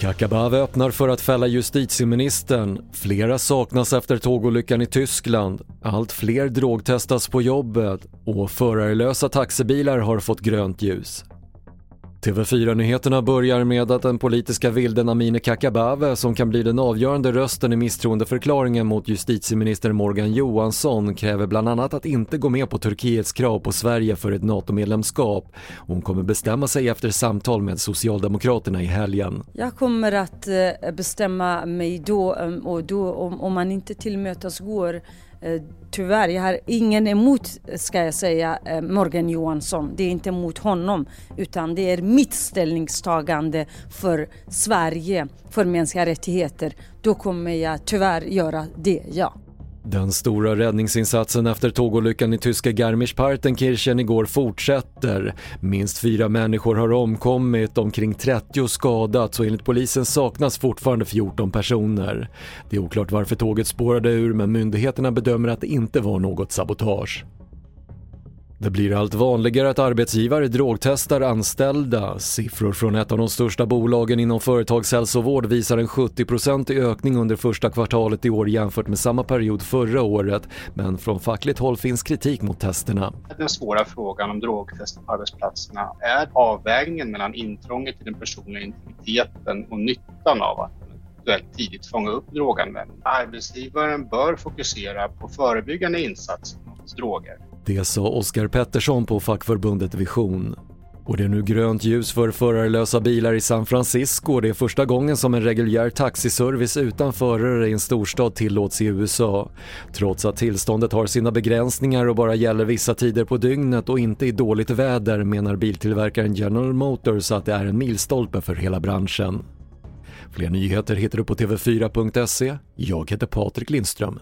Kakabaveh öppnar för att fälla justitieministern. Flera saknas efter tågolyckan i Tyskland. Allt fler drogtestas på jobbet och förarlösa taxibilar har fått grönt ljus. TV4-nyheterna börjar med att den politiska vilden Amineh Kakabaveh som kan bli den avgörande rösten i misstroendeförklaringen mot justitieminister Morgan Johansson kräver bland annat att inte gå med på Turkiets krav på Sverige för ett NATO-medlemskap. Hon kommer bestämma sig efter samtal med Socialdemokraterna i helgen. Jag kommer att eh, bestämma mig då eh, och då om man inte tillmötesgår Eh, tyvärr, jag har ingen emot, ska jag säga, eh, Morgan Johansson. Det är inte emot honom, utan det är mitt ställningstagande för Sverige, för mänskliga rättigheter. Då kommer jag tyvärr göra det, ja. Den stora räddningsinsatsen efter tågolyckan i tyska Garmisch-Partenkirchen igår fortsätter. Minst fyra människor har omkommit, omkring 30 skadats och enligt polisen saknas fortfarande 14 personer. Det är oklart varför tåget spårade ur men myndigheterna bedömer att det inte var något sabotage. Det blir allt vanligare att arbetsgivare drogtestar anställda. Siffror från ett av de största bolagen inom företagshälsovård visar en 70-procentig ökning under första kvartalet i år jämfört med samma period förra året. Men från fackligt håll finns kritik mot testerna. Den svåra frågan om drogtester på arbetsplatserna är avvägningen mellan intrånget i den personliga integriteten och nyttan av att eventuellt tidigt fånga upp droganvändning. Arbetsgivaren bör fokusera på förebyggande insatser mot droger det sa Oskar Pettersson på fackförbundet Vision. Och det är nu grönt ljus för förarlösa bilar i San Francisco. Det är första gången som en reguljär taxiservice utan förare i en storstad tillåts i USA. Trots att tillståndet har sina begränsningar och bara gäller vissa tider på dygnet och inte i dåligt väder menar biltillverkaren General Motors att det är en milstolpe för hela branschen. Fler nyheter hittar du på TV4.se. Jag heter Patrik Lindström.